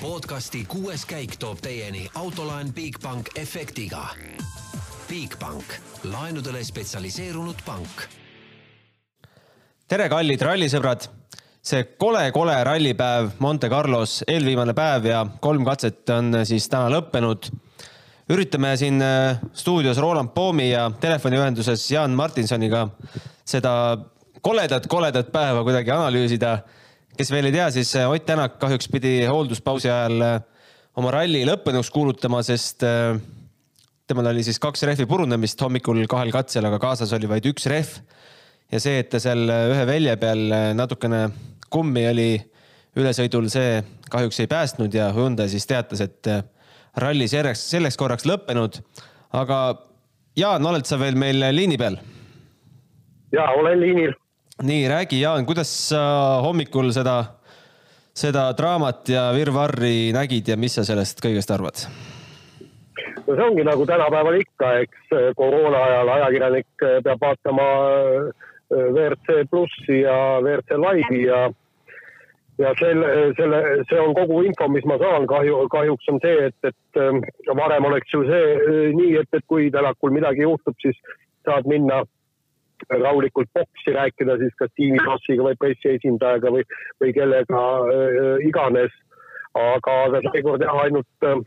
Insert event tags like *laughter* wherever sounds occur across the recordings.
podcasti kuues käik toob teieni autolaen Bigbank efektiga. Bigbank, laenudele spetsialiseerunud pank. tere, kallid rallisõbrad. see kole-kole rallipäev Monte Carlos, eelviimane päev ja kolm katset on siis täna lõppenud. üritame siin äh, stuudios Roland Poomi ja telefoniühenduses Jaan Martinsoniga seda koledat-koledat päeva kuidagi analüüsida kes veel ei tea, siis äh, Ott Tänak kahjuks pidi hoolduspausi ajal äh, oma ralli lõppenuks kuulutama, sest äh, temal oli siis kaks rehvi purunemist hommikul kahel katsel, aga kaasas oli vaid üks rehv. ja see, et ta seal ühe välja peal natukene kummi oli ülesõidul, see kahjuks ei päästnud ja Hyundai siis teatas, et ralli selleks, selleks korraks lõppenud. aga Jaan, oled sa veel meil liini peal? ja olen liinil nii, räägi, Jaan, kuidas sa hommikul seda, seda draamat ja virvarri nägid ja mis sa sellest kõigest arvad? no see ongi nagu tänapäeval ikka, eks koroona ajal ajakirjanik peab vaatama äh, WRC plussi ja WRC laivi ja ja selle, selle, see on kogu info, mis ma saan, kahju, kahjuks on see, et, et äh, varem oleks ju see äh, nii, et, et kui tänakul midagi juhtub, siis saad minna rahulikult boksi rääkida siis kas tiimibossiga või pressiesindajaga või, või kellega äh, iganes. aga, aga seekord jah, ainult äh,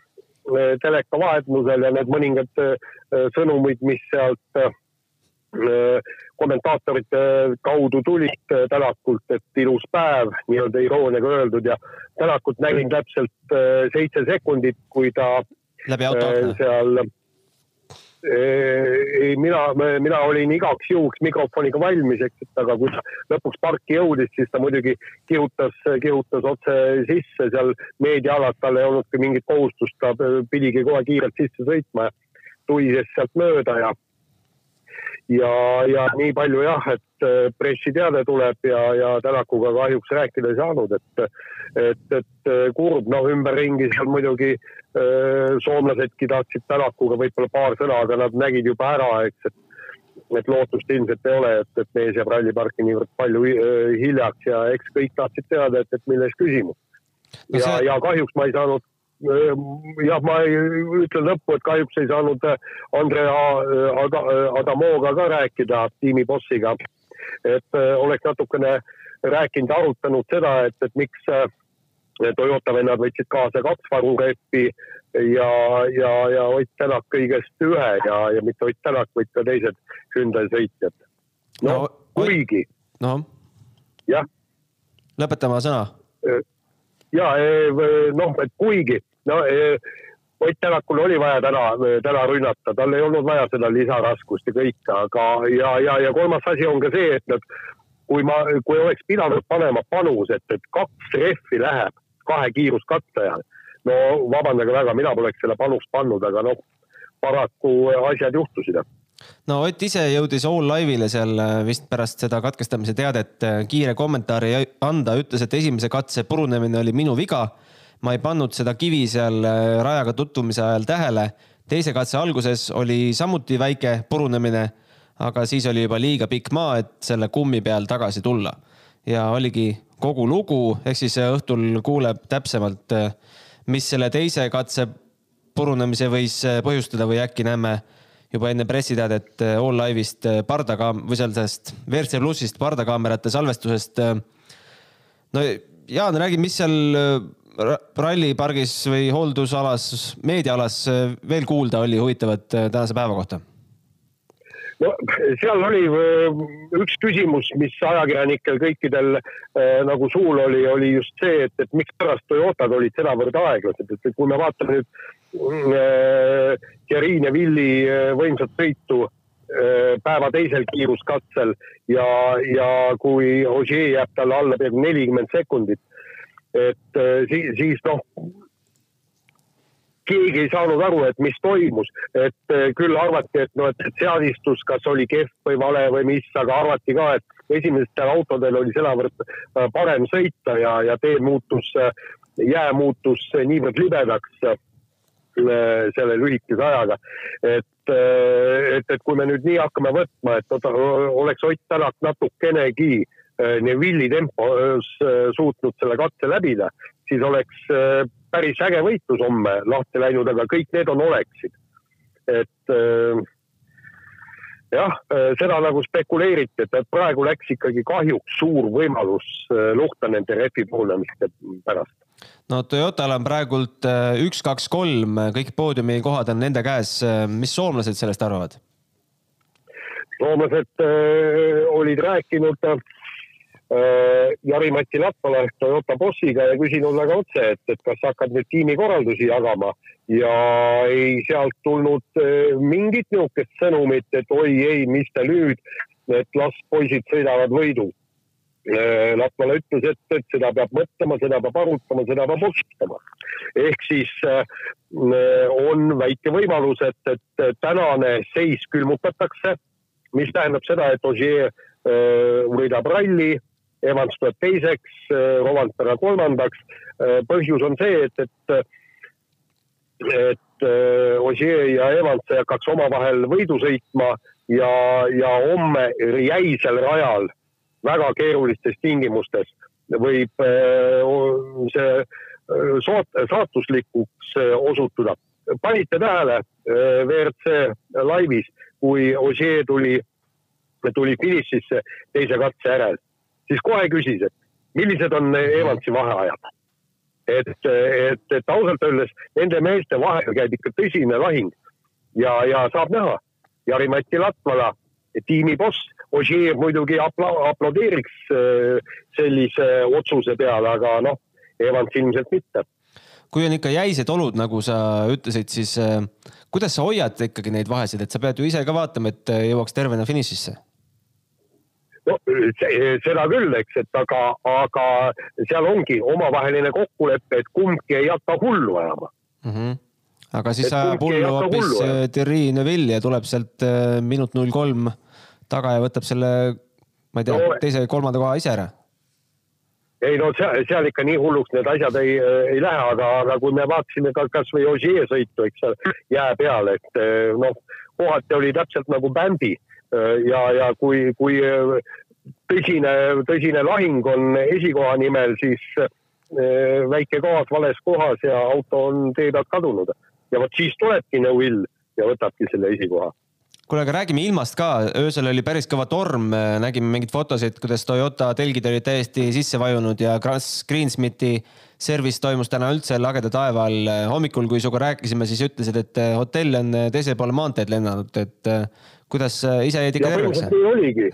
teleka vahendusel ja need mõningad äh, sõnumid, mis sealt äh, kommentaatorite kaudu tulid Tänakult, et ilus päev, nii-öelda irooniaga öeldud ja Tänakut nägin täpselt seitse sekundit, kui ta läbi auto äh, seal ei, mina, mina olin igaks juhuks mikrofoniga valmis, eks, et aga kui ta lõpuks parki jõudis, siis ta muidugi kihutas, kihutas otse sisse seal meediaalad, tal ei olnudki mingit kohustust, ta pidigi kohe kiirelt sisse sõitma ja tuises sealt mööda ja ja, ja nii palju jah, et pressiteade tuleb ja, ja Tänakuga kahjuks rääkida ei saanud, et, et, et kurb, noh, ümberringi seal muidugi äh, soomlasedki tahtsid Tänakuga võib-olla paar sõna, aga nad nägid juba ära, eks, et et lootust ilmselt ei ole, et, et mees jääb ralliparki niivõrd palju hiljaks ja eks kõik tahtsid teada, et, et milles küsimus. ja no, see... ja kahjuks ma ei saanud jah, ma ütlen lõppu, et kahjuks ei saanud Andrea Adamoga ka rääkida, tiimi bossiga. et oleks natukene rääkinud, arutanud seda, et, et miks Toyota vennad võtsid kaasa kaks varureppi ja, ja, ja Ott Tänak kõigest ühe ja, ja mitte Ott Tänak, vaid ka teised Hyundai sõitjad. no, no kuigi. noh. jah. lõpeta oma sõna. ja noh, et kuigi, no Ott Tänakul oli vaja täna, täna rünnata, tal ei olnud vaja seda lisaraskust ja kõike, aga ja, ja, ja kolmas asi on ka see, et nad kui ma, kui oleks pidanud panema panus, et, et kaks rehvi läheb kahe kiiruskatse ajal. no vabandage väga, mina poleks selle panust pannud, aga noh, paraku asjad juhtusid no Ott ise jõudis All Live'ile seal äh, vist pärast seda katkestamise teadet kiire kommentaari anda, ütles, et esimese katse purunemine oli minu viga. Ma ei pannud seda kivi seal äh, rajaga tutvumise ajal tähele. teise katse alguses oli samuti väike purunemine, aga siis oli juba liiga pikk maa, et selle kummi peal tagasi tulla. ja oligi kogu lugu, ehk siis äh, õhtul kuuleb täpsemalt, äh, mis selle teise katse purunemise võis põhjustada või äkki näeme juba enne pressiteadet All Live'ist pardakaam- või sellest WRC plussist pardakaamerate salvestusest. no Jaan, räägi, mis seal rallipargis või hooldusalas, meediaalas veel kuulda oli huvitavat tänase päeva kohta? No seal oli äh, üks küsimus, mis ajakirjanikel kõikidel äh, nagu suul oli, oli just see, et, et mikspärast Toyotad olid sedavõrd aeglased, et kui me vaatame nüüd äh, Thierry Neville'i äh, võimsat sõitu päeva teisel kiiruskatsel ja, ja kui Ogier jääb talle alla peaaegu nelikümmend sekundit, et äh, siis, siis noh, keegi ei saanud aru, et mis toimus, et eh, küll arvati, et noh, et seadistus, kas oli kehv või vale või mis, aga arvati ka, et esimestel autodel oli sedavõrd eh, parem sõita ja, ja tee muutus, jää muutus niivõrd libedaks selle lühikese ajaga. et, et, et kui me nüüd nii hakkame võtma, et oleks Ott Tänak natukenegi Neville'i tempos suutnud selle katse läbida, siis oleks äh, päris äge võitlus homme lahti läinud, aga kõik need on oleksid. et äh, jah, seda nagu spekuleeriti, et praegu läks ikkagi kahjuks suur võimalus luhta nende refi puhunemiste pärast no Toyotal on praegult üks, kaks, kolm, kõik poodiumi kohad on nende käes. mis soomlased sellest arvavad? soomlased äh, olid rääkinud äh, Jari-Mati Latvala ehk Toyota bossiga ja küsinud väga otse, et, et kas hakkad nüüd tiimikorraldusi jagama ja ei sealt tulnud äh, mingit niisugust sõnumit, et oi ei, mis te nüüd, et las poisid sõidavad võidu äh,. Latvala ütles, et, et seda peab mõtlema, seda peab arutama, seda peab otsustama. ehk siis äh, on väike võimalus, et, et tänane seis külmutatakse mis tähendab seda, et äh, võidab ralli, Evans tuleb teiseks, äh, Rovanpera kolmandaks. Äh, põhjus on see, et, et, et Ogier ja Evans hakkaks omavahel võidu sõitma ja, ja homme jäisel rajal väga keerulistes tingimustes võib see saatuslikuks osutuda. panite tähele WRC laivis, kui Ossier tuli, tuli finišisse teise katse järel, siis kohe küsis, et millised on Evansi vaheajad. et, et, et ausalt öeldes nende meeste vahel käib ikka tõsine lahing ja, ja saab näha. Jari-Mati Latvala, tiimi boss, Ossier muidugi apla-, aplodeeriks äh, sellise otsuse peale, aga noh, Evans ilmselt mitte kui on ikka jäised olud, nagu sa ütlesid, siis äh, kuidas sa hoiad ikkagi neid vahesid, et sa pead ju ise ka vaatama, et äh, jõuaks tervena finišisse? Seda küll, eks, et aga, aga seal ongi omavaheline kokkulepe, et kumbki ei hakka hullu ajama mm. -hmm. aga siis ajab hullu hoopis äh, Thierry Neuville ja tuleb sealt minut null kolm taga ja võtab selle, ma ei tea no,, teise-kolmanda koha ise ära ei no seal, seal ikka nii hulluks need asjad ei, ei lähe, aga, aga kui me vaatasime ka kasvõi Ogier sõitu, eks seal jää peal, et eh, noh, kohati oli täpselt nagu bändi ja, ja kui, kui tõsine, tõsine lahing on esikoha nimel, siis väike gaas vales kohas ja auto on tee pealt kadunud. ja vot siis tulebki Neuvill ja võtabki selle esikoha kuule, aga räägime ilmast ka, öösel oli päris kõva torm, nägime mingeid fotosid, kuidas Toyota telgid olid täiesti sisse vajunud ja Greensmiti service toimus täna üldse lageda taeva all. hommikul, kui sinuga rääkisime, siis ütlesid, et hotell on teisel pool maanteed lennanud, et kuidas ise jäid ikka terveks? oligi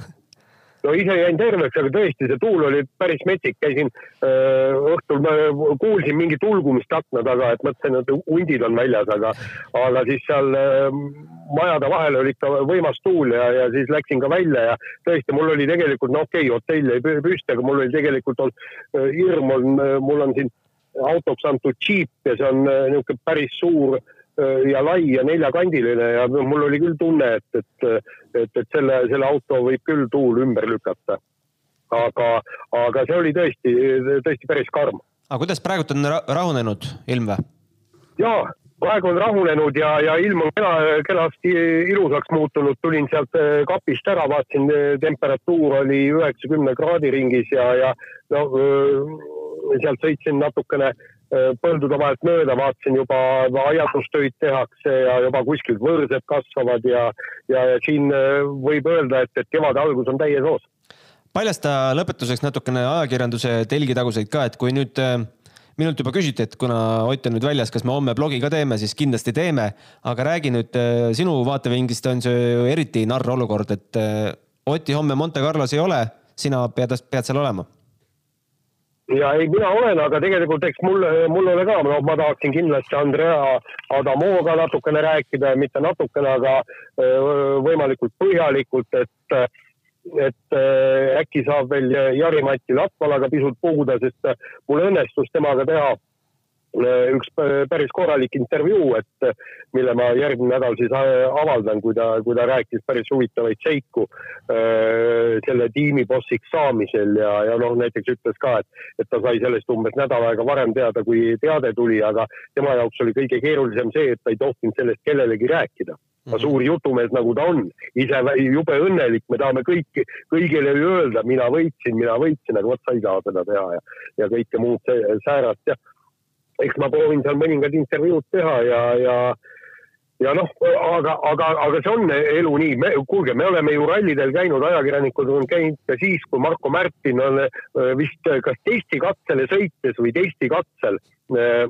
no ise jäin terveks, aga tõesti, see tuul oli päris metsik, käisin öö, õhtul, kuulsin mingit ulgumist akna taga, et mõtlesin, et hundid on väljas, aga, aga siis seal öö, majade vahel oli ikka võimas tuul ja, ja siis läksin ka välja ja tõesti, mul oli tegelikult, no okei okay,, hotell jäi püsti, aga mul oli tegelikult on hirm on, mul on siin autoks antud džiip ja see on niisugune päris suur äh, Äh, ja lai ja neljakandiline ja mul oli küll tunne, et, et, et, et selle, selle auto võib küll tuul ümber lükata. aga, aga see oli tõesti, tõesti päris karm. aga kuidas praegult on rahunenud ilm või? jaa, praegu on rahunenud ja, ja ilm on kena, kenasti ilusaks muutunud, tulin sealt äh, kapist ära, vaatasin, temperatuur oli üheksakümne kraadi ringis ja, ja no sealt sõitsin natukene Äh, põldude vahelt mööda, vaatasin juba aiandustöid tehakse ja juba kuskilt võrsed kasvavad ja, ja, ja siin äh, võib öelda, et, et kevade algus on täies hoos. paljasta lõpetuseks natukene ajakirjanduse telgitaguseid ka, et kui nüüd äh, minult juba küsiti, et kuna Ott on nüüd väljas, kas me homme blogi ka teeme, siis kindlasti teeme. aga räägi nüüd sinu vaatevinklist on see ju eriti narr olukord, et Oti homme Monte Carlos ei ole, sina pead, pead seal olema ja ei, mina olen, aga tegelikult eks mul, mul ole ka, no ma tahaksin kindlasti Andrea Adamoga natukene rääkida, mitte natukene, aga võimalikult põhjalikult, et, et äkki saab veel Jari-Mati Latvalaga pisut puhuda, sest mul õnnestus temaga teha üks päris korralik intervjuu, et mille ma järgmine nädal siis äh, avaldan, kui ta, kui ta rääkis päris huvitavaid seiku äh, selle tiimi bossiks saamisel ja, ja noh, näiteks ütles ka, et, et ta sai sellest umbes nädal aega varem teada, kui teade tuli, aga tema jaoks oli kõige keerulisem see, et ta ei tohtinud sellest kellelegi rääkida. Ka suur jutumees, nagu ta on, ise jube õnnelik, me tahame kõiki, kõigile ju öelda, mina võitsin, mina võitsin, aga vot sa ei saa seda teha ja, ja kõike muud säärast ja eks ma proovin seal mõningad intervjuud teha ja, ja ja noh, aga, aga, aga see on elu nii, me, kuulge, me oleme ju rallidel käinud, ajakirjanikud on käinud ka siis, kui Marko Märtin on äh, vist kas testikatsele sõites või testikatsel äh,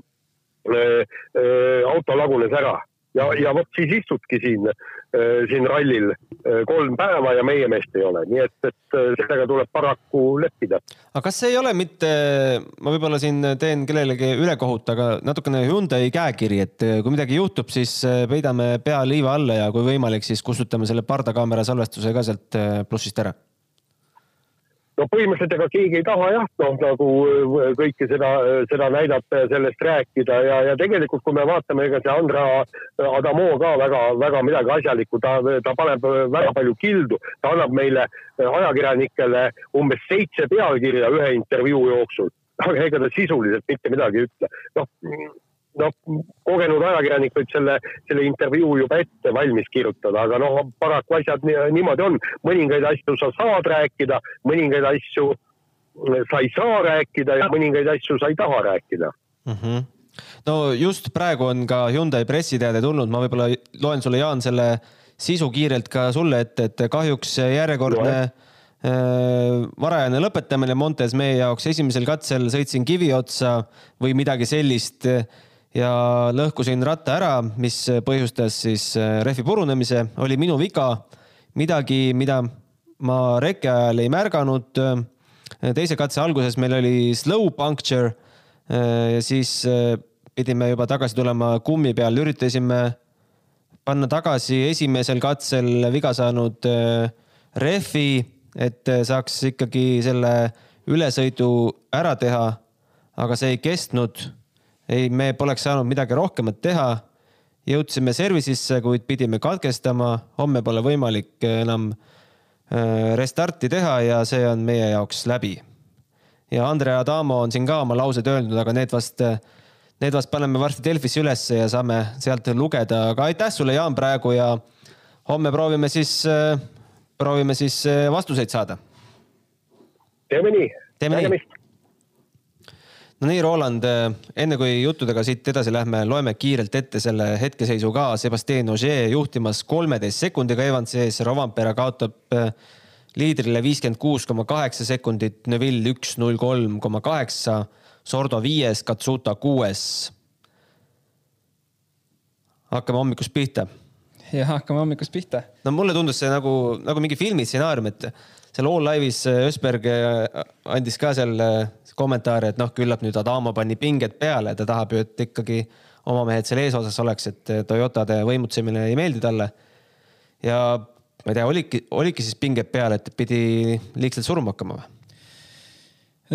äh, äh, auto lagunes ära ja, ja vot siis istudki siin, äh, siin rallil äh, kolm päeva ja meie meest ei ole, nii et, et äh, sellega tuleb paraku leppida. aga kas ei ole mitte, ma võib-olla siin teen kellelegi ülekohut, aga natukene Hyundai käekiri, et kui midagi juhtub, siis peidame pea liiva alla ja kui võimalik, siis kustutame selle pardakaamera salvestuse ka sealt plussist ära no põhimõtteliselt ega keegi ei taha jah, noh nagu äh, kõike seda, seda näidata ja sellest rääkida ja, ja tegelikult, kui me vaatame, ega see Andra Adamo ka väga-väga midagi asjalikku, ta, ta paneb väga palju kildu, ta annab meile ajakirjanikele umbes seitse pealkirja ühe intervjuu jooksul, aga ega ta sisuliselt mitte midagi ei ütle. noh noh, kogenud ajakirjanik võib selle, selle intervjuu juba ette valmis kirjutada, aga noh, paraku asjad niimoodi on. mõningaid asju sa saad rääkida, mõningaid asju sa ei saa rääkida ja mõningaid asju sa ei taha rääkida mm. -hmm no just praegu on ka Hyundai pressiteade tulnud, ma võib-olla loen sulle, Jaan, selle sisu kiirelt ka sulle ette, et kahjuks järjekordne no, äh, varajane lõpetamine Montes meie jaoks esimesel katsel sõitsin kivi otsa või midagi sellist ja lõhkusin ratta ära, mis põhjustas siis äh, rehvi purunemise, oli minu viga. midagi, mida ma reke ajal ei märganud. teise katse alguses meil oli slow puncture äh, ja siis äh, pidime juba tagasi tulema kummi peal, üritasime panna tagasi esimesel katsel viga saanud rehvi, et saaks ikkagi selle ülesõidu ära teha. aga see ei kestnud ei, me poleks saanud midagi rohkemat teha. jõudsime service'isse, kuid pidime katkestama, homme pole võimalik enam äh, restarti teha ja see on meie jaoks läbi. ja Andre Adamo on siin ka oma laused öelnud, aga need vast, need vast paneme varsti Delfisse ülesse ja saame sealt lugeda, aga aitäh sulle, Jaan, praegu ja homme proovime siis, proovime siis vastuseid saada. teeme nii. teeme nii no nii, Roland, eh, enne kui juttudega siit edasi lähme, loeme kiirelt ette selle hetkeseisu ka. Sebastian Ogier juhtimas kolmeteist sekundiga Evansi ees, Rovampere kaotab eh, liidrile viiskümmend kuus koma kaheksa sekundit, Neville üks null kolm koma kaheksa, Sordo viies, Katsuta kuues. hakkame hommikust pihta. jah, hakkame hommikust pihta. no mulle tundus see nagu, nagu mingi filmistsenaarium, et seal All Live'is eh, Ösberg andis ka seal kommentaare, et noh, küllap nüüd Adamo pani pinged peale, ta tahab ju, et ikkagi oma mehed seal eesotsas oleks, et Toyotade võimutsemine ei meeldi talle. ja ma ei tea, oligi, oligi siis pinged peal, et pidi liigselt suruma hakkama või?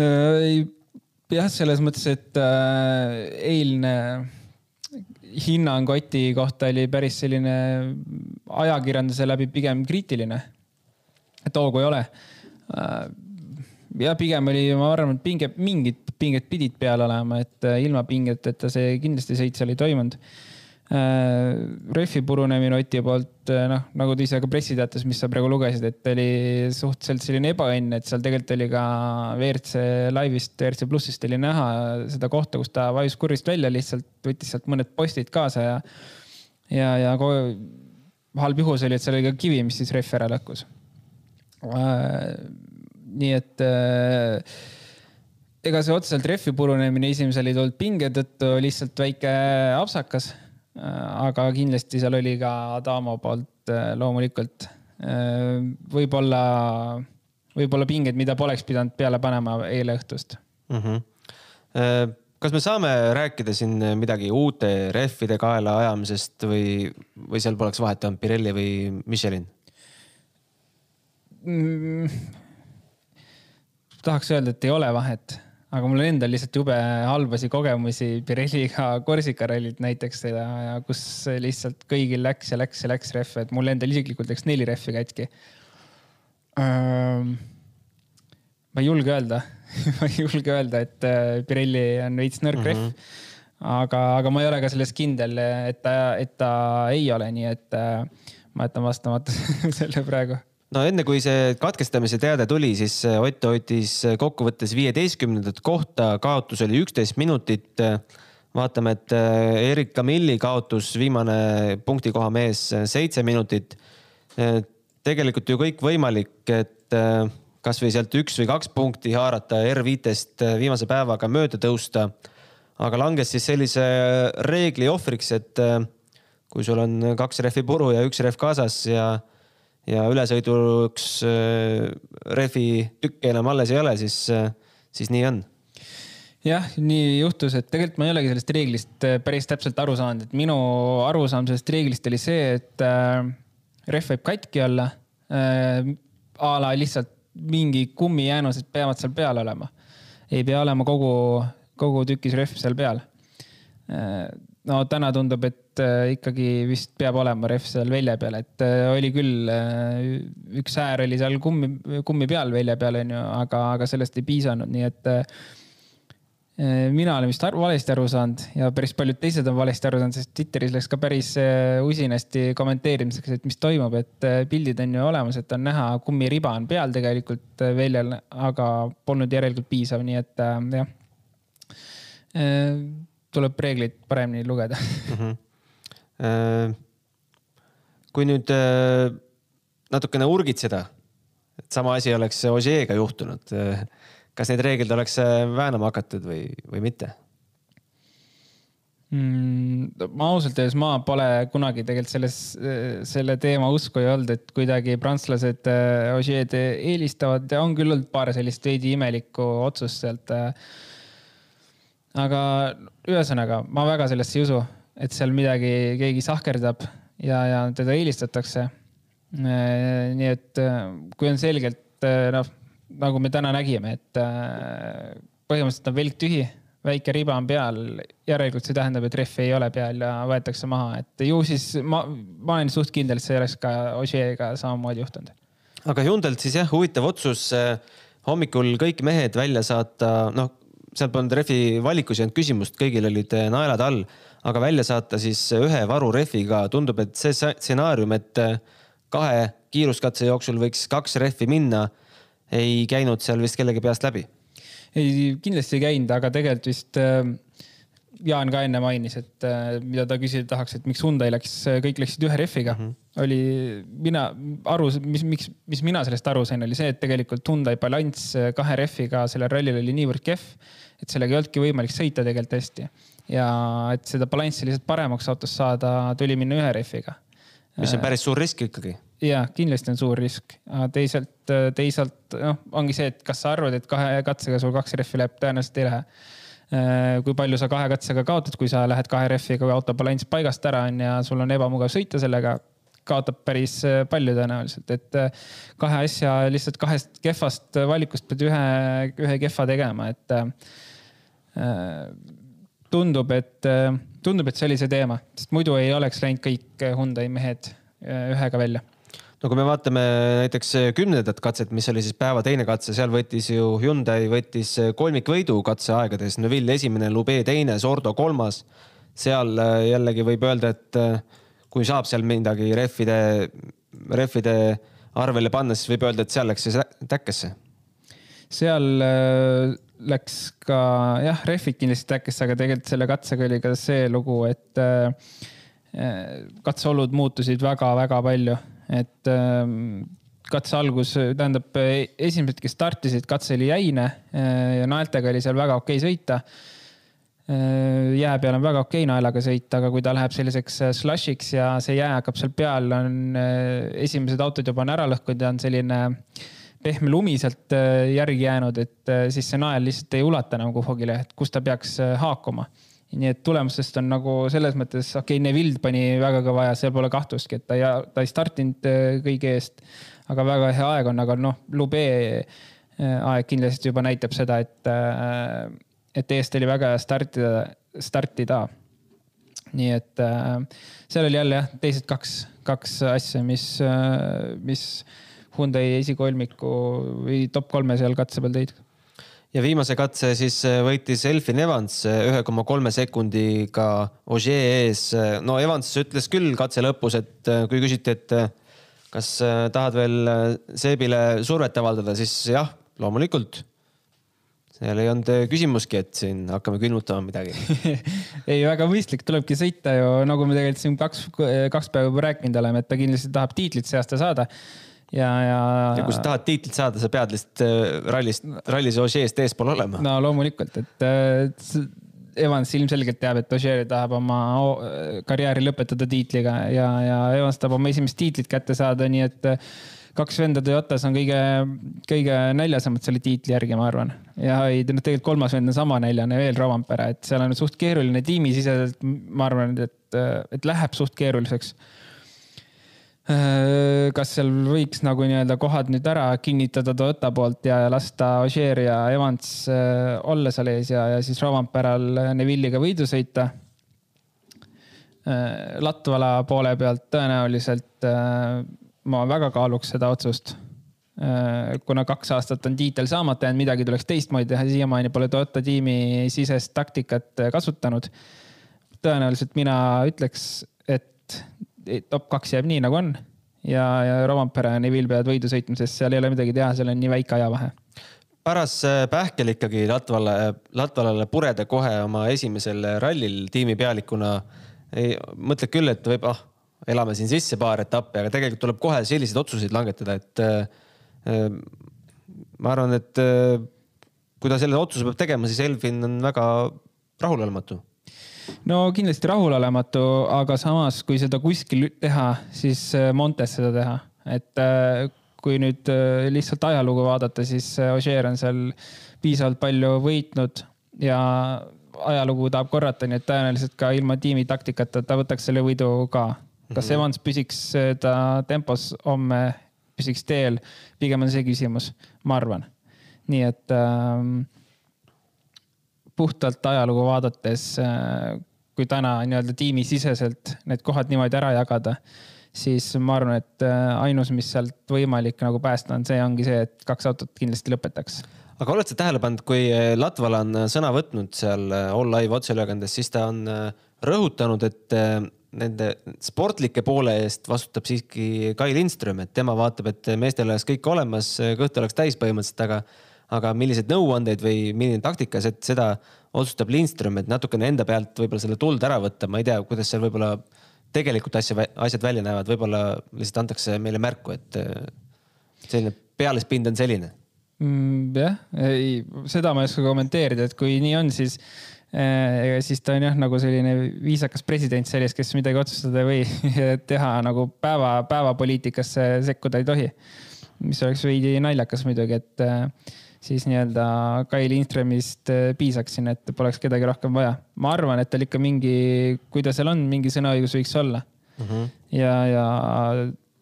Äh, jah, selles mõttes, et äh, eilne hinnang Oti kohta oli päris selline ajakirjanduse läbi pigem kriitiline. Et hoogu ei ole äh, ja pigem oli, ma arvan, et pinge, mingid pinged pidid peal olema, et äh, ilma pingeteta see kindlasti sõit seal ei toimunud äh,. rehvi purunemine Oti poolt, noh, nagu ta ise ka pressiteates, mis sa praegu lugesid, et oli suhteliselt selline ebaõnn, et seal tegelikult oli ka WRC laivist, WRC plussist oli näha seda kohta, kus ta vajus kurvist välja, lihtsalt võttis sealt mõned postid kaasa ja, ja, ja halb juhus oli, et seal oli ka kivi, mis siis rehvi ära lõhkus äh, nii et äh, ega see otseselt rehvi purunemine esimesel ei tulnud pinge tõttu, lihtsalt väike apsakas äh,. aga kindlasti seal oli ka Adamo poolt äh, loomulikult äh,. võib-olla, võib-olla pingeid, mida poleks pidanud peale panema eile õhtust mm. -hmm. kas me saame rääkida siin midagi uute rehvide kaela ajamisest või, või seal poleks vahet, on Pirelli või Michelin? Tahaks öelda, et ei ole vahet, aga mul on endal lihtsalt jube halbasi kogemusi Pirelliga *laughs* Korsika rallilt näiteks ja, ja kus lihtsalt kõigil läks ja läks ja läks rehve, et mul endal isiklikult läks neli rehvi katki ähm,. ma ei julge öelda *laughs* ma ei julge öelda, et äh, Pirelli on veits nõrk mm -hmm. rehv aga, aga ma ei ole ka selles kindel, et ta, et ta ei ole, nii et äh, ma jätan vastamata *laughs* selle praegu no enne kui see katkestamise teade tuli, siis Ott hoidis kokkuvõttes viieteistkümnendat kohta, kaotus oli üksteist minutit. vaatame, et Erik Kamilli kaotus, viimane punktikoha mees, seitse minutit. tegelikult ju kõik võimalik, et kasvõi sealt üks või kaks punkti haarata R5-st viimase päevaga mööda tõusta. aga langes siis sellise reegli ohvriks, et kui sul on kaks rehvi puru ja üks rehv kaasas ja, ja ülesõiduks rehvi tükki enam alles ei ole, siis, siis nii on jah, nii juhtus, et tegelikult ma ei olegi sellest reeglist päris täpselt aru saanud, et minu arusaam sellest reeglist oli see, et äh, rehv võib katki olla äh,. a la lihtsalt mingi kummijäänused peavad seal peal olema. ei pea olema kogu, kogu tükis rehv seal peal. No täna tundub, et äh, ikkagi vist peab olema rehv seal velje peal, et äh, oli küll, äh, üks äär oli seal kummi, kummi peal velje peal, onju, aga, aga sellest ei piisanud, nii et mina olen vist ar valesti aru saanud ja päris paljud teised on valesti aru saanud, sest Twitteris läks ka päris usinasti kommenteerimiseks, et mis toimub, et pildid on ju olemas, et on näha, kummiriba on peal tegelikult väljal, aga polnud järelikult piisav, nii et jah. Tuleb reegleid paremini lugeda mm. -hmm. kui nüüd natukene urgitseda, et sama asi oleks Ožeega juhtunud kas neid reegleid oleks äh, väänama hakatud või, või mitte mm,? ma ausalt öeldes, ma pole kunagi tegelikult selles, selle teema uskuja olnud, et kuidagi prantslased äh, Ožeed eelistavad ja on küll olnud paar sellist veidi imelikku otsust sealt. Äh. Aga ühesõnaga, ma väga sellesse ei usu, et seal midagi, keegi sahkerdab ja, ja teda eelistatakse. nii et kui on selgelt noh nagu me täna nägime, et äh, põhimõtteliselt on velk tühi, väike riba on peal, järelikult see tähendab, et rehv ei ole peal ja võetakse maha, et ju siis ma, ma olen suht kindel, et see oleks ka Ožeega samamoodi juhtunud. aga Hyundai'lt siis jah, huvitav otsus äh, hommikul kõik mehed välja saata, noh, seal polnud rehvi valikus ei olnud küsimust, kõigil olid äh, naelad all, aga välja saata siis ühe varu rehviga, tundub, et see stsenaarium, et kahe kiiruskatse jooksul võiks kaks rehvi minna ei käinud seal vist kellegi peast läbi? ei, kindlasti ei käinud, aga tegelikult vist äh, Jaan ka enne mainis, et mida ta küsida tahaks, et miks Hyundai läks, kõik läksid ühe rehviga mm. -hmm. oli mina aru, mis, miks, mis mina sellest aru sain, oli see, et tegelikult Hyundai balanss kahe rehviga sellel rallil oli niivõrd kehv, et sellega ei olnudki võimalik sõita tegelikult hästi. ja et seda balanssi lihtsalt paremaks autos saada, tuli minna ühe rehviga. mis on päris suur risk ikkagi ja kindlasti on suur risk, teisalt, teisalt noh, ongi see, et kas sa arvad, et kahe katsega sul kaks rehvi läheb, tõenäoliselt ei lähe. Äh, kui palju sa kahe katsega kaotad, kui sa lähed kahe rehviga või auto balanss paigast ära on ja sul on ebamugav sõita sellega, kaotab päris äh, palju tõenäoliselt, et äh, kahe asja lihtsalt kahest kehvast valikust pead ühe, ühe kehva tegema, et tundub, et, tundub, et see oli see teema, sest muidu ei oleks läinud kõik Hyundai mehed ühega välja no kui me vaatame näiteks kümnendat katset, mis oli siis päeva teine katse, seal võttis ju Hyundai võttis kolmikvõidu katseaegades, Neville esimene, Lube teine, Sordo kolmas. seal äh, jällegi võib öelda, et äh, kui saab seal midagi rehvide, rehvide arvele panna, siis võib öelda, et seal läks see täkkesse. seal äh, läks ka jah, rehvid kindlasti täkkesse, aga tegelikult selle katsega oli ka see lugu, et katseolud muutusid väga-väga palju et ähm, katse algus, tähendab esimesed, kes startisid, katse oli jäine äh, ja naeltega oli seal väga okei sõita. Äh, jää peal on väga okei naelaga sõita, aga kui ta läheb selliseks äh, slush'iks ja see jää hakkab seal peal, on esimesed autod juba on ära lõhkunud ja on selline pehme lumi sealt järgi jäänud, et siis see nael lihtsalt ei ulata enam kuhugile, et kus ta peaks haakuma. Nii et tulemustest on nagu selles mõttes, okei okay,, Neville pani väga kõva aja, seal pole kahtlustki, et ta ei, ta ei startinud äh, kõige eest, aga väga hea aeg on, aga noh, Lube äh, aeg kindlasti juba näitab seda, et, äh, et eest oli väga hea startida, startida. nii et seal oli jälle jah, teised kaks, kaks asja, mis, mis Hyundai esikolmiku või top kolme seal katse peal tõid ja viimase katse siis äh, võitis Elfin Evans äh, ühe koma kolme sekundiga Ogier ees. no Evans ütles küll katse lõpus, et kui küsiti, et kas tahad veel Seebile survet avaldada, siis jah, loomulikult seal ei olnud küsimuski, et siin hakkame külmutama midagi *laughs* ei, väga mõistlik, tulebki sõita ju, nagu me tegelikult siin kaks, kaks päeva juba rääkinud oleme, et ta kindlasti tahab tiitlit see aasta saada ja, ja. ja kui sa tahad tiitlit saada, sa pead lihtsalt äh, rallist, rallis Ožeest eespool olema. no loomulikult, et äh, Evans ilmselgelt teab, et Ožeer tahab oma karjääri lõpetada tiitliga ja, ja Evans tahab oma esimest tiitlit kätte saada, nii et äh, kaks venda Toyotas on kõige, kõige näljasemad selle tiitli järgi, ma arvan. ja ei, noh, tegelikult kolmas vend on sama näljane veel, Rovanpera, et seal on suht keeruline tiimisiseselt, ma arvan, et, et läheb suht keeruliseks Äh, kas seal võiks nagu nii-öelda kohad nüüd ära kinnitada Toyota poolt ja lasta Ogier ja Evans äh, olla seal ees ja, ja siis Romperal Neville'iga võidu sõita. Äh, Latvala poole pealt tõenäoliselt ma väga kaaluks seda otsust. kuna kaks aastat on tiitel saamata jäänud, midagi tuleks teistmoodi teha, siiamaani pole Toyota tiimi sisest taktikat kasutanud. tõenäoliselt mina ütleks, et top kaks jääb nii nagu on ja, ja Rovampere ja Neville peavad võidu sõitma, sest seal ei ole midagi teha, seal on nii väike ajavahe. Paras äh, Pähkel ikkagi Latvale, Latvalale pureda kohe oma esimesel rallil tiimipealikuna. ei, mõtled küll, et võib, ah, elame siin sisse paar etappi, aga tegelikult tuleb kohe selliseid otsuseid langetada, et äh, ma arvan, et äh, kui ta selle otsuse peab tegema, siis Elvin on väga rahulolematu no kindlasti rahulolematu, aga samas, kui seda kuskil teha, siis äh, Montes seda teha, et äh, kui nüüd äh, lihtsalt ajalugu vaadata, siis Ogier on seal piisavalt palju võitnud ja ajalugu tahab korrata, nii et tõenäoliselt ka ilma tiimi taktikata ta võtaks selle võidu ka. Kas mm -hmm. Evans püsiks ta tempos homme, püsiks teel, pigem on see küsimus, ma arvan. nii et ähm, puhtalt ajalugu vaadates, äh, kui täna nii-öelda tiimisiseselt need kohad niimoodi ära jagada, siis ma arvan, et äh, ainus, mis sealt võimalik nagu päästa on, see ongi see, et kaks autot kindlasti lõpetaks aga oled sa tähele pannud, kui äh, Latval on sõna võtnud seal All Live otseülekandes, siis ta on rõhutanud, et nende sportlike poole eest vastutab siiski Kai Lindström, et tema vaatab, et meestel oleks kõik olemas, kõht oleks täis põhimõtteliselt, aga aga milliseid nõuandeid või milline taktika, seda otsustab Lindström, et natukene enda pealt võib-olla selle tuld ära võtta, ma ei tea, kuidas seal võib-olla tegelikult asja, asjad välja näevad, võib-olla lihtsalt antakse meile märku, et selline pealespind on selline mm,. jah, ei, seda ma ei oska kommenteerida, et kui nii on, siis äh, siis ta on jah, nagu selline viisakas president seljas, kes midagi otsustada ei või *laughs* teha nagu päeva, päevapoliitikasse sekkuda ei tohi. mis oleks veidi naljakas muidugi, et äh, siis nii-öelda Kai Lindströmist äh, piisaks siin, et poleks kedagi rohkem vaja. ma arvan, et tal ikka mingi, kui ta seal on, mingi sõnaõigus võiks olla mm. -hmm. ja, ja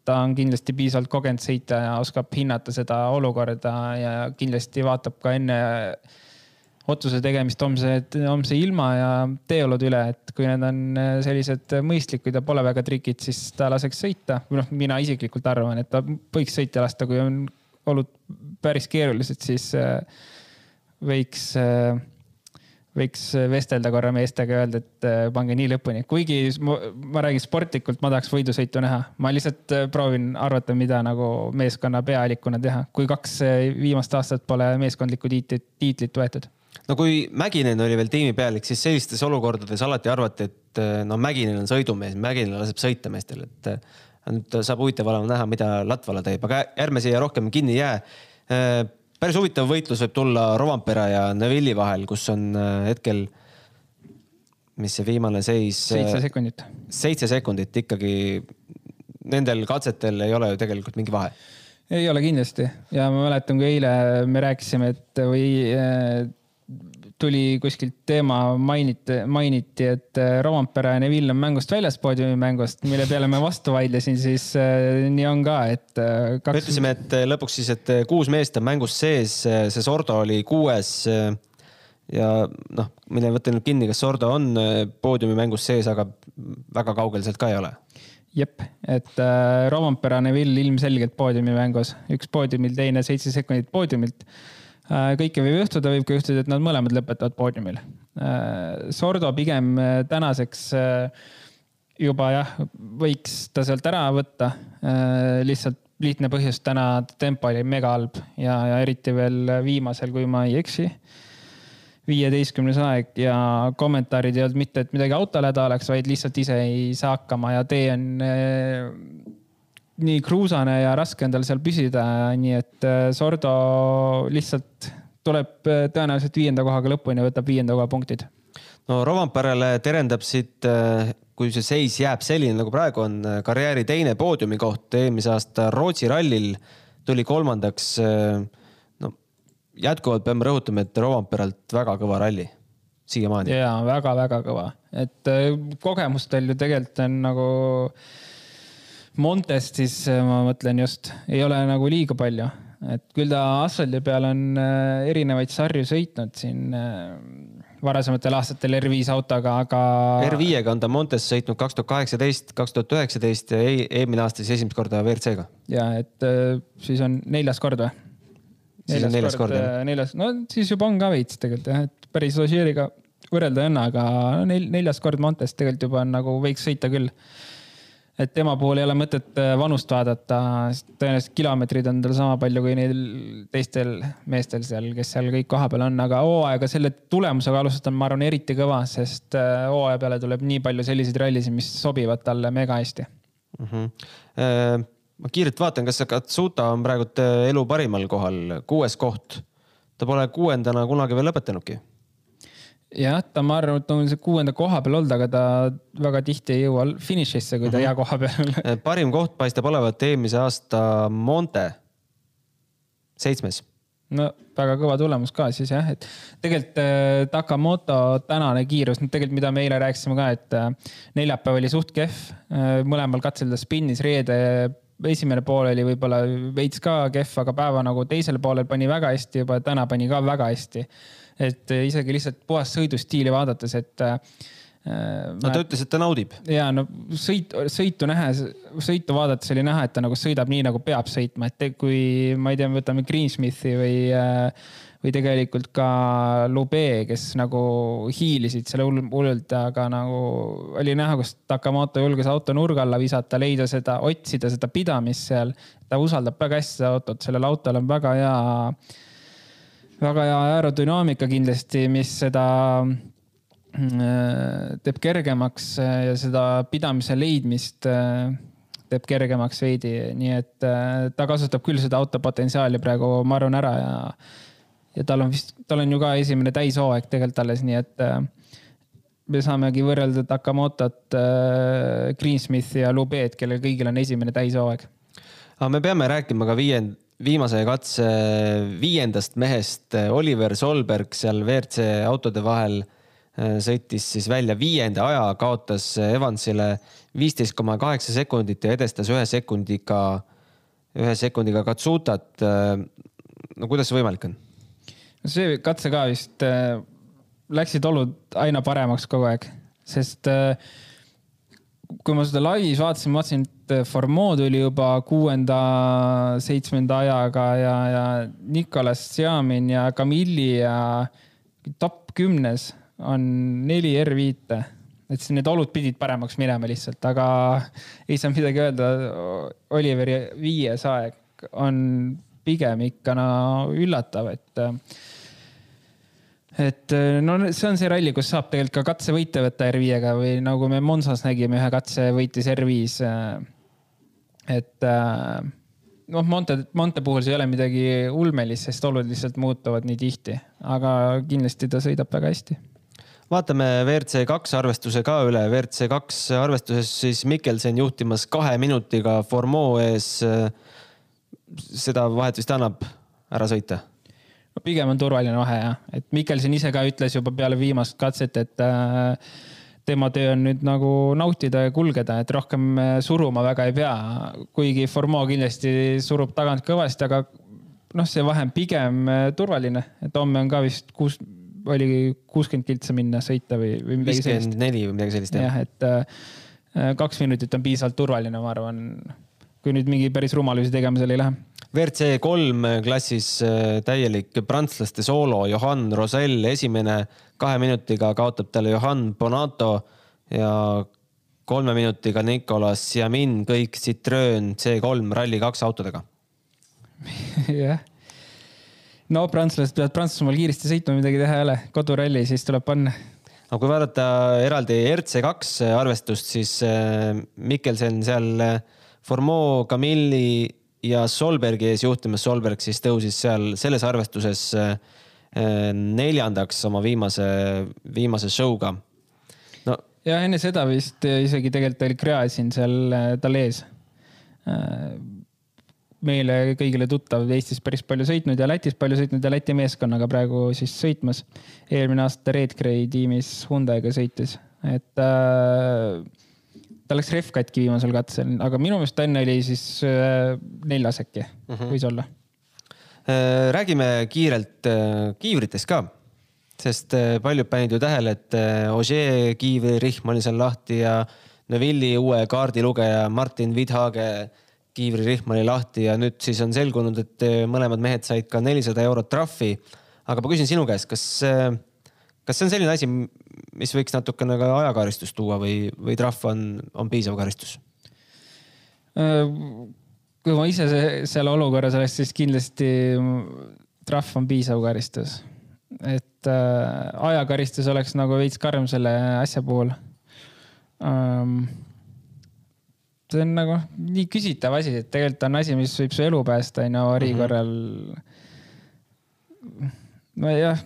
ta on kindlasti piisavalt kogenud sõita ja oskab hinnata seda olukorda ja kindlasti vaatab ka enne otsuse tegemist homse, homse ilma ja teeolud üle, et kui need on äh, sellised mõistlikud ja pole väga trikid, siis ta laseks sõita. või noh, mina isiklikult arvan, et ta võiks sõita lasta, kui on olud päris keerulised, siis äh, võiks, äh, võiks vestelda korra meestega ja öelda, et pange nii lõpuni. kuigi ma, ma räägin sportlikult, ma tahaks võidusõitu näha. ma lihtsalt proovin arvata, mida nagu meeskonna peaalikuna teha, kui kaks viimast aastat pole meeskondlikku tiitlit, tiitlit võetud no kui Mäkinen oli veel tiimipealik, siis sellistes olukordades alati arvati, et no Mäkinen on sõidumees, Mäkinen laseb sõita meestel, et nüüd saab huvitav olema näha, mida Latvala teeb, aga ärme siia rohkem kinni jää. Äh, päris huvitav võitlus võib tulla Rovampera ja Neville'i vahel, kus on hetkel, mis see viimane seis? seitse sekundit. seitse sekundit ikkagi. Nendel katsetel ei ole ju tegelikult mingi vahe ei ole kindlasti ja ma mäletan, kui eile me rääkisime, et või tuli kuskilt teema, mainiti, mainiti, et äh, Rompere ja Neville on mängust väljas poodiumimängust, mille peale ma vastu vaidlesin, siis äh, nii on ka, et äh, kaks.... me ütlesime, et lõpuks siis, et kuus meest on mängust sees, see Sordo oli kuues. ja noh, mine võta nüüd kinni, kas Sordo on poodiumimängus sees, aga väga kaugel sealt ka ei ole jep, et äh, Rompere ja Neville ilmselgelt poodiumimängus, üks poodiumil, teine seitse sekundit poodiumilt Äh, kõike võib juhtuda, võib ka juhtuda, et nad mõlemad lõpetavad poodiumil. Äh, Sordo pigem äh, tänaseks juba jah, võiks ta sealt ära võtta. lihtsalt lihtne põhjus, täna tempo oli mega halb ja, ja eriti veel viimasel, kui ma ei eksi viieteistkümnes aeg ja kommentaarid ei olnud mitte, et midagi autole häda oleks, vaid lihtsalt ise ei saa hakkama ja tee on nii kruusane ja raske on tal seal püsida, nii et äh, Sordo lihtsalt tuleb äh, tõenäoliselt viienda kohaga lõpuni võtab viienda koha punktid. no Rovanperele terendab siit, äh, kui see seis jääb selline nagu praegu on, karjääri teine poodiumi koht eelmise aasta Rootsi rallil tuli kolmandaks. no jätkuvalt peame rõhutama, et Rovanperelt väga kõva ralli siiamaani. ja väga-väga kõva, et kogemustel ju tegelikult on nagu Montest siis äh, ma mõtlen just, ei ole nagu liiga palju, et küll ta asfaldi peal on äh, erinevaid sarju sõitnud siin äh, varasematel aastatel R5 autoga, aga. R5-ga on ta Montes sõitnud kaks tuhat kaheksateist, kaks tuhat üheksateist ja eelmine aasta siis esimest korda WRC-ga. ja et siis on neljas kord või? siis on neljas kord, kord, neljas, no siis juba on ka veits tegelikult jah, et päris Ožeeriga võrrelda ei anna, aga nel, neljas kord Montes tegelikult juba on nagu võiks sõita küll et tema puhul ei ole mõtet äh, vanust vaadata, sest tõenäoliselt kilomeetreid on tal sama palju kui neil teistel meestel seal, kes seal kõik kohapeal on, aga hooaega selle tulemusega alustada on, ma arvan, eriti kõva, sest äh, hooaja peale tuleb nii palju selliseid rallisid, mis sobivad talle mega hästi mm. -hmm. ma kiirelt vaatan, kas Katsuta on praegult elu parimal kohal, kuues koht. ta pole kuuendana kunagi veel lõpetanudki jah, ta, ma arvan, et on see kuuenda koha peal olnud, aga ta väga tihti ei jõua finišisse, kui ta mm -hmm. hea koha peal eh, *laughs* parim koht paistab olevat eelmise aasta Monte, seitsmes. no väga kõva tulemus ka siis jah, et tegelikult äh, Takamoto tänane kiirus, tegelikult, mida me eile rääkisime ka, et äh, neljapäev oli suht kehv äh,, mõlemal katsel ta spinnis, reede esimene pool oli võib-olla veits ka kehv, aga päeva nagu teisel poolel pani väga hästi juba, täna pani ka väga hästi et isegi lihtsalt puhast sõidustiili vaadates, et äh, no ta ütles, et ta naudib. ja no sõit, sõitu nähes, sõitu vaadates oli näha, et ta nagu sõidab nii, nagu peab sõitma, et kui ma ei tea, võtame Greensmithi või, äh, või tegelikult ka Lube, kes nagu hiilisid selle hullult, aga nagu oli näha, kus Takamoto julges auto nurga alla visata, leida seda, otsida seda pidamist seal. ta usaldab väga hästi seda autot, sellel autol on väga hea väga hea aerodünaamika kindlasti, mis seda äh, teeb kergemaks äh, ja seda pidamise leidmist äh, teeb kergemaks veidi, nii et ta kasutab küll seda auto potentsiaali praegu, ma arvan, ära ja, ja tal on vist, tal on ju ka esimene täishooaeg tegelikult alles, nii et me saamegi võrrelda Takamotot, Greensmithi ja Lubeed, kellel kõigil on esimene täishooaeg. aga me peame rääkima ka viiend-, viimase katse viiendast mehest Oliver Solberg seal WRC autode vahel äh, sõitis siis välja viienda aja, kaotas Evansile viisteist koma kaheksa sekundit ja edestas ühe sekundiga, ühe sekundiga Katsutat. Äh, no kuidas see võimalik on? see katse ka vist äh, läksid olud aina paremaks kogu aeg, sest kui ma seda laivis vaatasin, ma vaatasin, et Formeau tuli juba kuuenda, seitsmenda ajaga ja, ja Nicolas Siamin ja Camilli ja top kümnes on neli R5-e. et siis need olud pidid paremaks minema lihtsalt, aga ei saa midagi öelda. Oliveri viies aeg on pigem ikka no üllatav, et et no see on see ralli, kus saab tegelikult ka katsevõite võtta R5-ga või nagu me Monsas nägime, ühe katse võitis R5. Et äh, noh, Monte, Monte puhul see ei ole midagi ulmelist, sest olud lihtsalt muutuvad nii tihti, aga kindlasti ta sõidab väga hästi vaatame WRC kaks arvestuse ka üle. WRC kaks arvestuses siis Mikkelsen juhtimas kahe minutiga Formeau ees. seda vahet vist annab ära sõita no pigem on turvaline vahe jah, et Mikkelson ise ka ütles juba peale viimast katset, et äh, tema töö on nüüd nagu nautida ja kulgeda, et rohkem äh, suruma väga ei pea. kuigi Formeau kindlasti surub tagant kõvasti, aga noh, see vahe on pigem äh, turvaline, et homme on ka vist kuus, oli kuuskümmend kiltsa minna sõita või, või midagi sellist. viiskümmend neli või midagi sellist jah. jah, et kaks minutit on piisavalt turvaline, ma arvan kui nüüd mingi päris rumalusi tegemisel ei lähe. WRC kolm klassis äh, täielik prantslaste soolo, Johan Rosell esimene, kahe minutiga kaotab talle Johan Bonato ja kolme minutiga Nicolas Jamin, kõik Citroen C3 Rally2 autodega *laughs* jah. no prantslased peavad Prantsusmaal kiiresti sõitma, midagi teha ei ole, koduralli, siis tuleb panna aga kui vaadata eraldi RC2 arvestust, siis äh, Mikkelsen seal äh, Formeau, Camilli ja Solbergi ees juhtimas. Solberg siis tõusis seal selles arvestuses äh, neljandaks oma viimase, viimase show'ga. no ja enne seda vist isegi tegelikult oli Gräzin seal tal ees meile kõigile tuttav, Eestis päris palju sõitnud ja Lätis palju sõitnud ja Läti meeskonnaga praegu siis sõitmas. eelmine aasta Red Gray tiimis Hyundai'ga sõitis, et äh, ta läks rehv katki viimasel katsel, aga minu meelest enne oli siis äh, neljas äkki mm, -hmm. võis olla äh,. räägime kiirelt äh, kiivritest ka, sest paljud panid ju tähele, et Ogier kiivrihm oli seal lahti ja Neville'i uue kaardilugeja Martin Vidhage kiivrirehm oli lahti ja nüüd siis on selgunud, et mõlemad mehed said ka nelisada eurot trahvi. aga ma küsin sinu käest, kas, kas see on selline asi, mis võiks natukene ka ajakaristust tuua või, või trahv on, on piisav karistus? Kui ma ise seal olukorras oleks, siis kindlasti trahv on piisav karistus. et äh, ajakaristus oleks nagu veits karm selle asja puhul ähm, see on nagu nii küsitav asi, et tegelikult on asi, mis võib su elu päästa, on ju, vari mhm. korral nojah,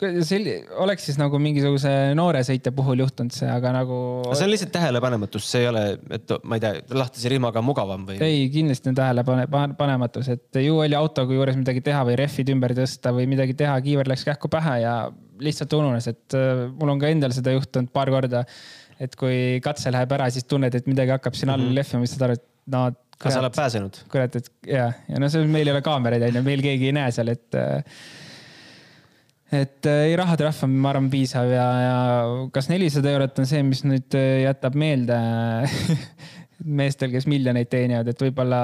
selli-, oleks siis nagu mingisuguse noore sõitja puhul juhtunud see, aga nagu. see on lihtsalt tähelepanematus, see ei ole, et ma ei tea, lahtise rihmaga mugavam või? ei, kindlasti on tähelepanematus, et ju oli autoga juures midagi teha või rehvid ümber tõsta või midagi teha, kiiver läks kähku pähe ja lihtsalt ununes, et äh, mul on ka endal seda juhtunud paar korda et kui katse läheb ära, siis tunned, et midagi hakkab siin all mm -hmm. lehvima, siis saad aru, et no. kas sa oled pääsenud? kurat, et ja, ja no see meil ei ole kaameraid onju, meil keegi ei näe seal, et. Et ei, rahatrahv on, ma arvan, piisav ja, ja kas nelisada eurot on see, mis nüüd jätab meelde *laughs* meestel, kes miljoneid teenivad, et võib-olla.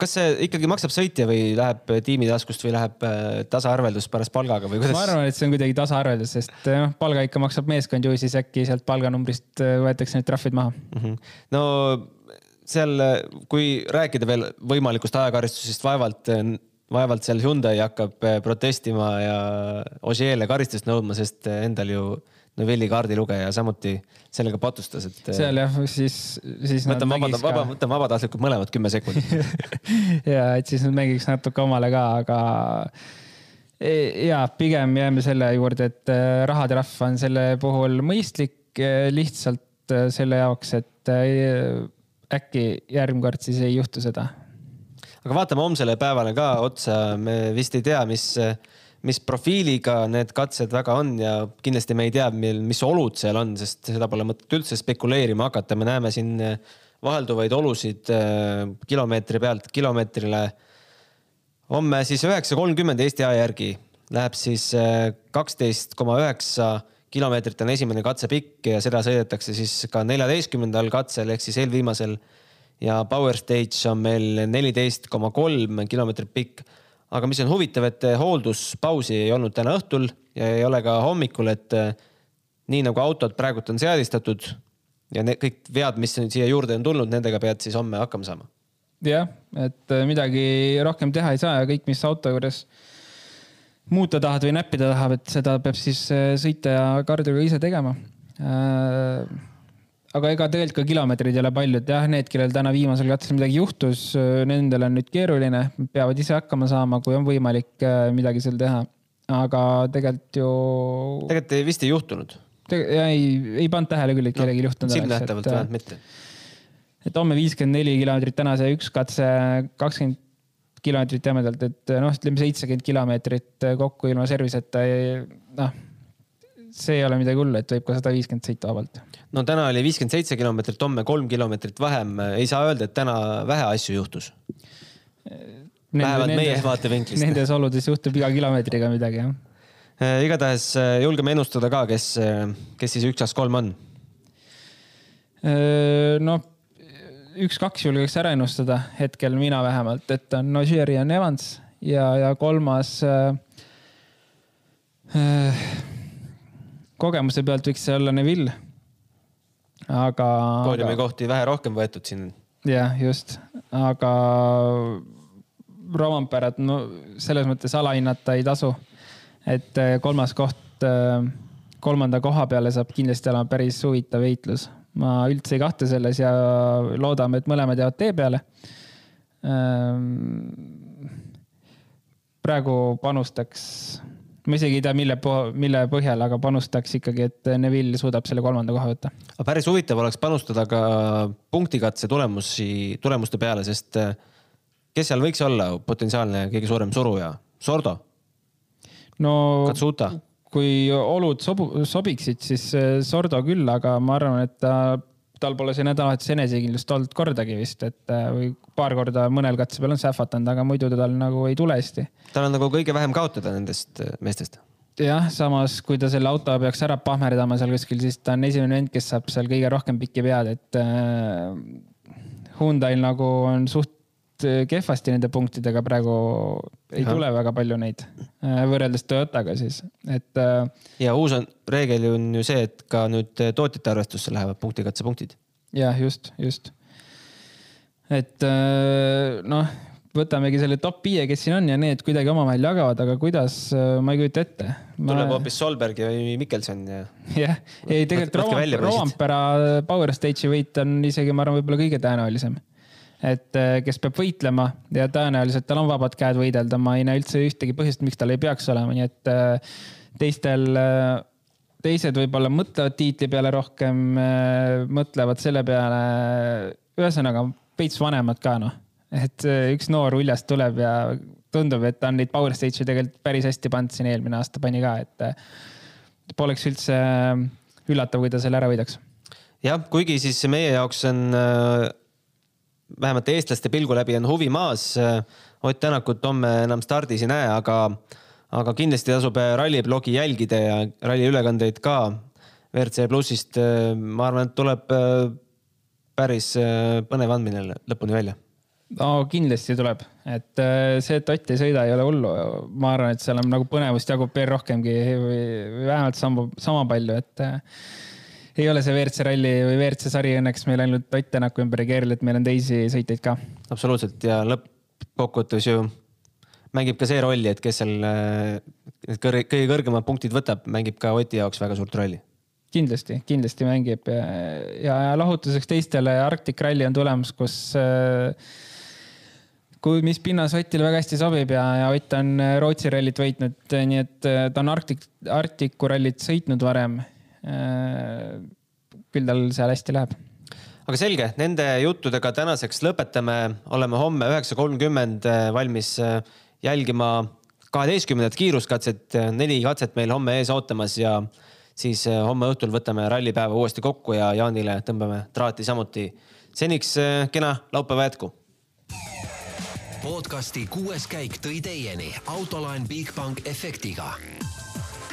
kas see ikkagi maksab sõitja või läheb tiimi taskust või läheb äh, tasaarveldus pärast palgaga või kuidas? ma arvan, et see on kuidagi tasaarveldus, sest äh, noh, palga ikka maksab meeskond ju, siis äkki sealt palganumbrist äh, võetakse need trahvid maha mm. -hmm. no seal, kui rääkida veel võimalikust ajakaristusest, vaevalt, vaevalt seal Hyundai hakkab protestima ja Ogier'le karistust nõudma, sest endal ju Novelli kaardilugeja samuti sellega patustas, et. seal jah, siis, siis. võtan vabata-, vaba, võtan vabatahtlikult mõlemad kümme sekundit *laughs* ja et siis nad mängiks natuke omale ka, aga e, ja pigem jääme selle juurde, et rahatrahv on selle puhul mõistlik lihtsalt selle jaoks, et äkki järgmine kord siis ei juhtu seda. Aga vaatame homsele päevale ka otsa, me vist ei tea, mis mis profiiliga need katsed väga on ja kindlasti me ei tea, mis olud seal on, sest seda pole mõtet üldse spekuleerima hakata, me näeme siin vahelduvaid olusid eh, kilomeetri pealt kilomeetrile. homme siis üheksa kolmkümmend Eesti aja järgi läheb siis eh, kaksteist koma üheksa kilomeetrit on esimene katse pikk ja seda sõidetakse siis ka neljateistkümnendal katsel ehk siis eelviimasel. Ja Power Stage on meil neliteist koma kolm kilomeetrit pikk aga mis on huvitav, et eh, hoolduspausi ei olnud täna õhtul ja ei ole ka hommikul, et eh, nii nagu autod praegult on seadistatud ja need kõik vead, mis siia juurde on tulnud, nendega pead siis homme hakkama saama. jah, et eh, midagi rohkem teha ei saa ja kõik, mis auto juures muuta tahad või näppida tahab, et seda peab siis sõitja ja kardiga ise tegema äh, aga ega tegelikult ka kilomeetreid ei ole palju, et jah, need, kellel täna viimasel katsel midagi juhtus, nendel on nüüd keeruline, peavad ise hakkama saama, kui on võimalik äh, midagi seal teha. aga tegelikult ju. tegelikult ei, vist ei juhtunud. ei, ei pannud tähele küll, et kellelgi no, juhtunud oleks. silmnähtavalt vähemalt mitte. et homme viiskümmend neli kilomeetrit, täna see üks katse kakskümmend kilomeetrit jämedalt, et noh, ütleme seitsekümmend kilomeetrit kokku ilma service'ita, noh see ei ole midagi hullu, et võib ka sada viiskümmend sõita vabalt. no täna oli viiskümmend seitse kilomeetrit, homme kolm kilomeetrit vähem. ei saa öelda, et täna vähe asju juhtus. vähemalt meie vaatevinklist. Nendes oludes juhtub iga kilomeetriga midagi, jah. Äh, igatahes äh, julgeme ennustada ka, kes, äh, kes siis üks, kaks, kolm on. noh, üks-kaks julgeks ära ennustada hetkel mina vähemalt, et on Ogier ja Evans ja, ja kolmas äh, kogemuse pealt võiks see olla Neville. aga. poodiumi kohti vähe rohkem võetud siin. jah, just, aga Romamperat no selles mõttes alahinnata ei tasu. et äh, kolmas koht äh, kolmanda koha peale saab kindlasti olema päris huvitav heitlus. ma üldse ei kahtle selles ja loodame, et mõlemad jäävad tee peale. Ähm, praegu panustaks, ma isegi ei tea, mille, mille põhjal, aga panustaks ikkagi, et Neville suudab selle kolmanda koha võtta. aga päris huvitav oleks panustada ka punktikatse tulemusi, tulemuste peale, sest äh, kes seal võiks olla potentsiaalne kõige suurem suruja? Sordo? no Katsuta? kui olud sobu, sobiksid, siis äh, Sordo küll, aga ma arvan, et ta, tal pole see nädalavahetus enesekindlust olnud kordagi vist, et äh, või paar korda mõnel katse peal on sähvatanud, aga muidu tal nagu ei tule hästi. tal on nagu kõige vähem kaotada nendest äh, meestest jah, samas kui ta selle auto peaks ära pahmerdama seal kuskil, siis ta on esimene vend, kes saab seal kõige rohkem pikki pead, et äh, Hyundai'l nagu on suht kehvasti nende punktidega praegu, ei ja. tule väga palju neid võrreldes Toyotaga siis, et. ja uus on, reegel on ju see, et ka nüüd tootjate arvestusse lähevad punktikatsepunktid. jah, just, just. et noh võtamegi selle top viie, kes siin on ja need kuidagi omavahel jagavad, aga kuidas, ma ei kujuta ette ma.... tuleb hoopis Solberg või Mikkelson ja. *laughs* jah, ei tegelikult Rovampera Power Stage'i võit on isegi, ma arvan, võib-olla kõige tõenäolisem. Et äh, kes peab võitlema ja tõenäoliselt tal on vabad käed võidelda, ma ei näe üldse ühtegi põhjust, miks tal ei peaks olema, nii et äh, teistel teised võib-olla mõtlevad tiitli peale rohkem, mõtlevad selle peale, ühesõnaga veits vanemad ka noh et äh, üks noor uljast tuleb ja tundub, et ta on neid power stage'e tegelikult päris hästi pannud siin eelmine aasta pani ka, et äh, poleks üldse äh, üllatav, kui ta selle ära võidaks. jah, kuigi siis meie jaoks on vähemalt eestlaste pilgu läbi on huvi maas. Ott Tänakut homme enam stardis ei näe, aga, aga kindlasti tasub ralliblogi jälgida ja ralli ülekandeid ka. WRC plussist, ma arvan, et tuleb päris põnev andmine lõpuni välja no kindlasti tuleb, et äh, see, et Ott ei sõida, ei ole hullu. ma arvan, et seal on nagu põnevust jagub veel rohkemgi või, vähemalt sama, sama palju, et äh, ei ole see WRC ralli või WRC sari õnneks meil ainult Ott Tänaku ümber ei keerle, et meil on teisi sõitjaid ka. absoluutselt ja lõppkokkuvõttes ju mängib ka see rolli, et kes seal äh, kõige kõrgemad punktid võtab, mängib ka Oti jaoks väga suurt rolli kindlasti, kindlasti mängib ja, ja, ja lahutuseks teistele Arctic Rally on tulemas, kus äh, kui, mis pinnas Otile väga hästi sobib ja, ja Ott on Rootsi rallit võitnud, nii et äh, ta on Arktik, Arktiku rallit sõitnud varem. Küll tal seal hästi läheb. aga selge, nende juttudega tänaseks lõpetame, oleme homme üheksa kolmkümmend valmis jälgima kaheteistkümnendat kiiruskatset, neli katset meil homme ees ootamas ja siis homme õhtul võtame rallipäeva uuesti kokku ja Jaanile tõmbame traati samuti. seniks kena laupäeva jätku podcasti kuues käik tõi teieni autolaen Bigbank efektiga.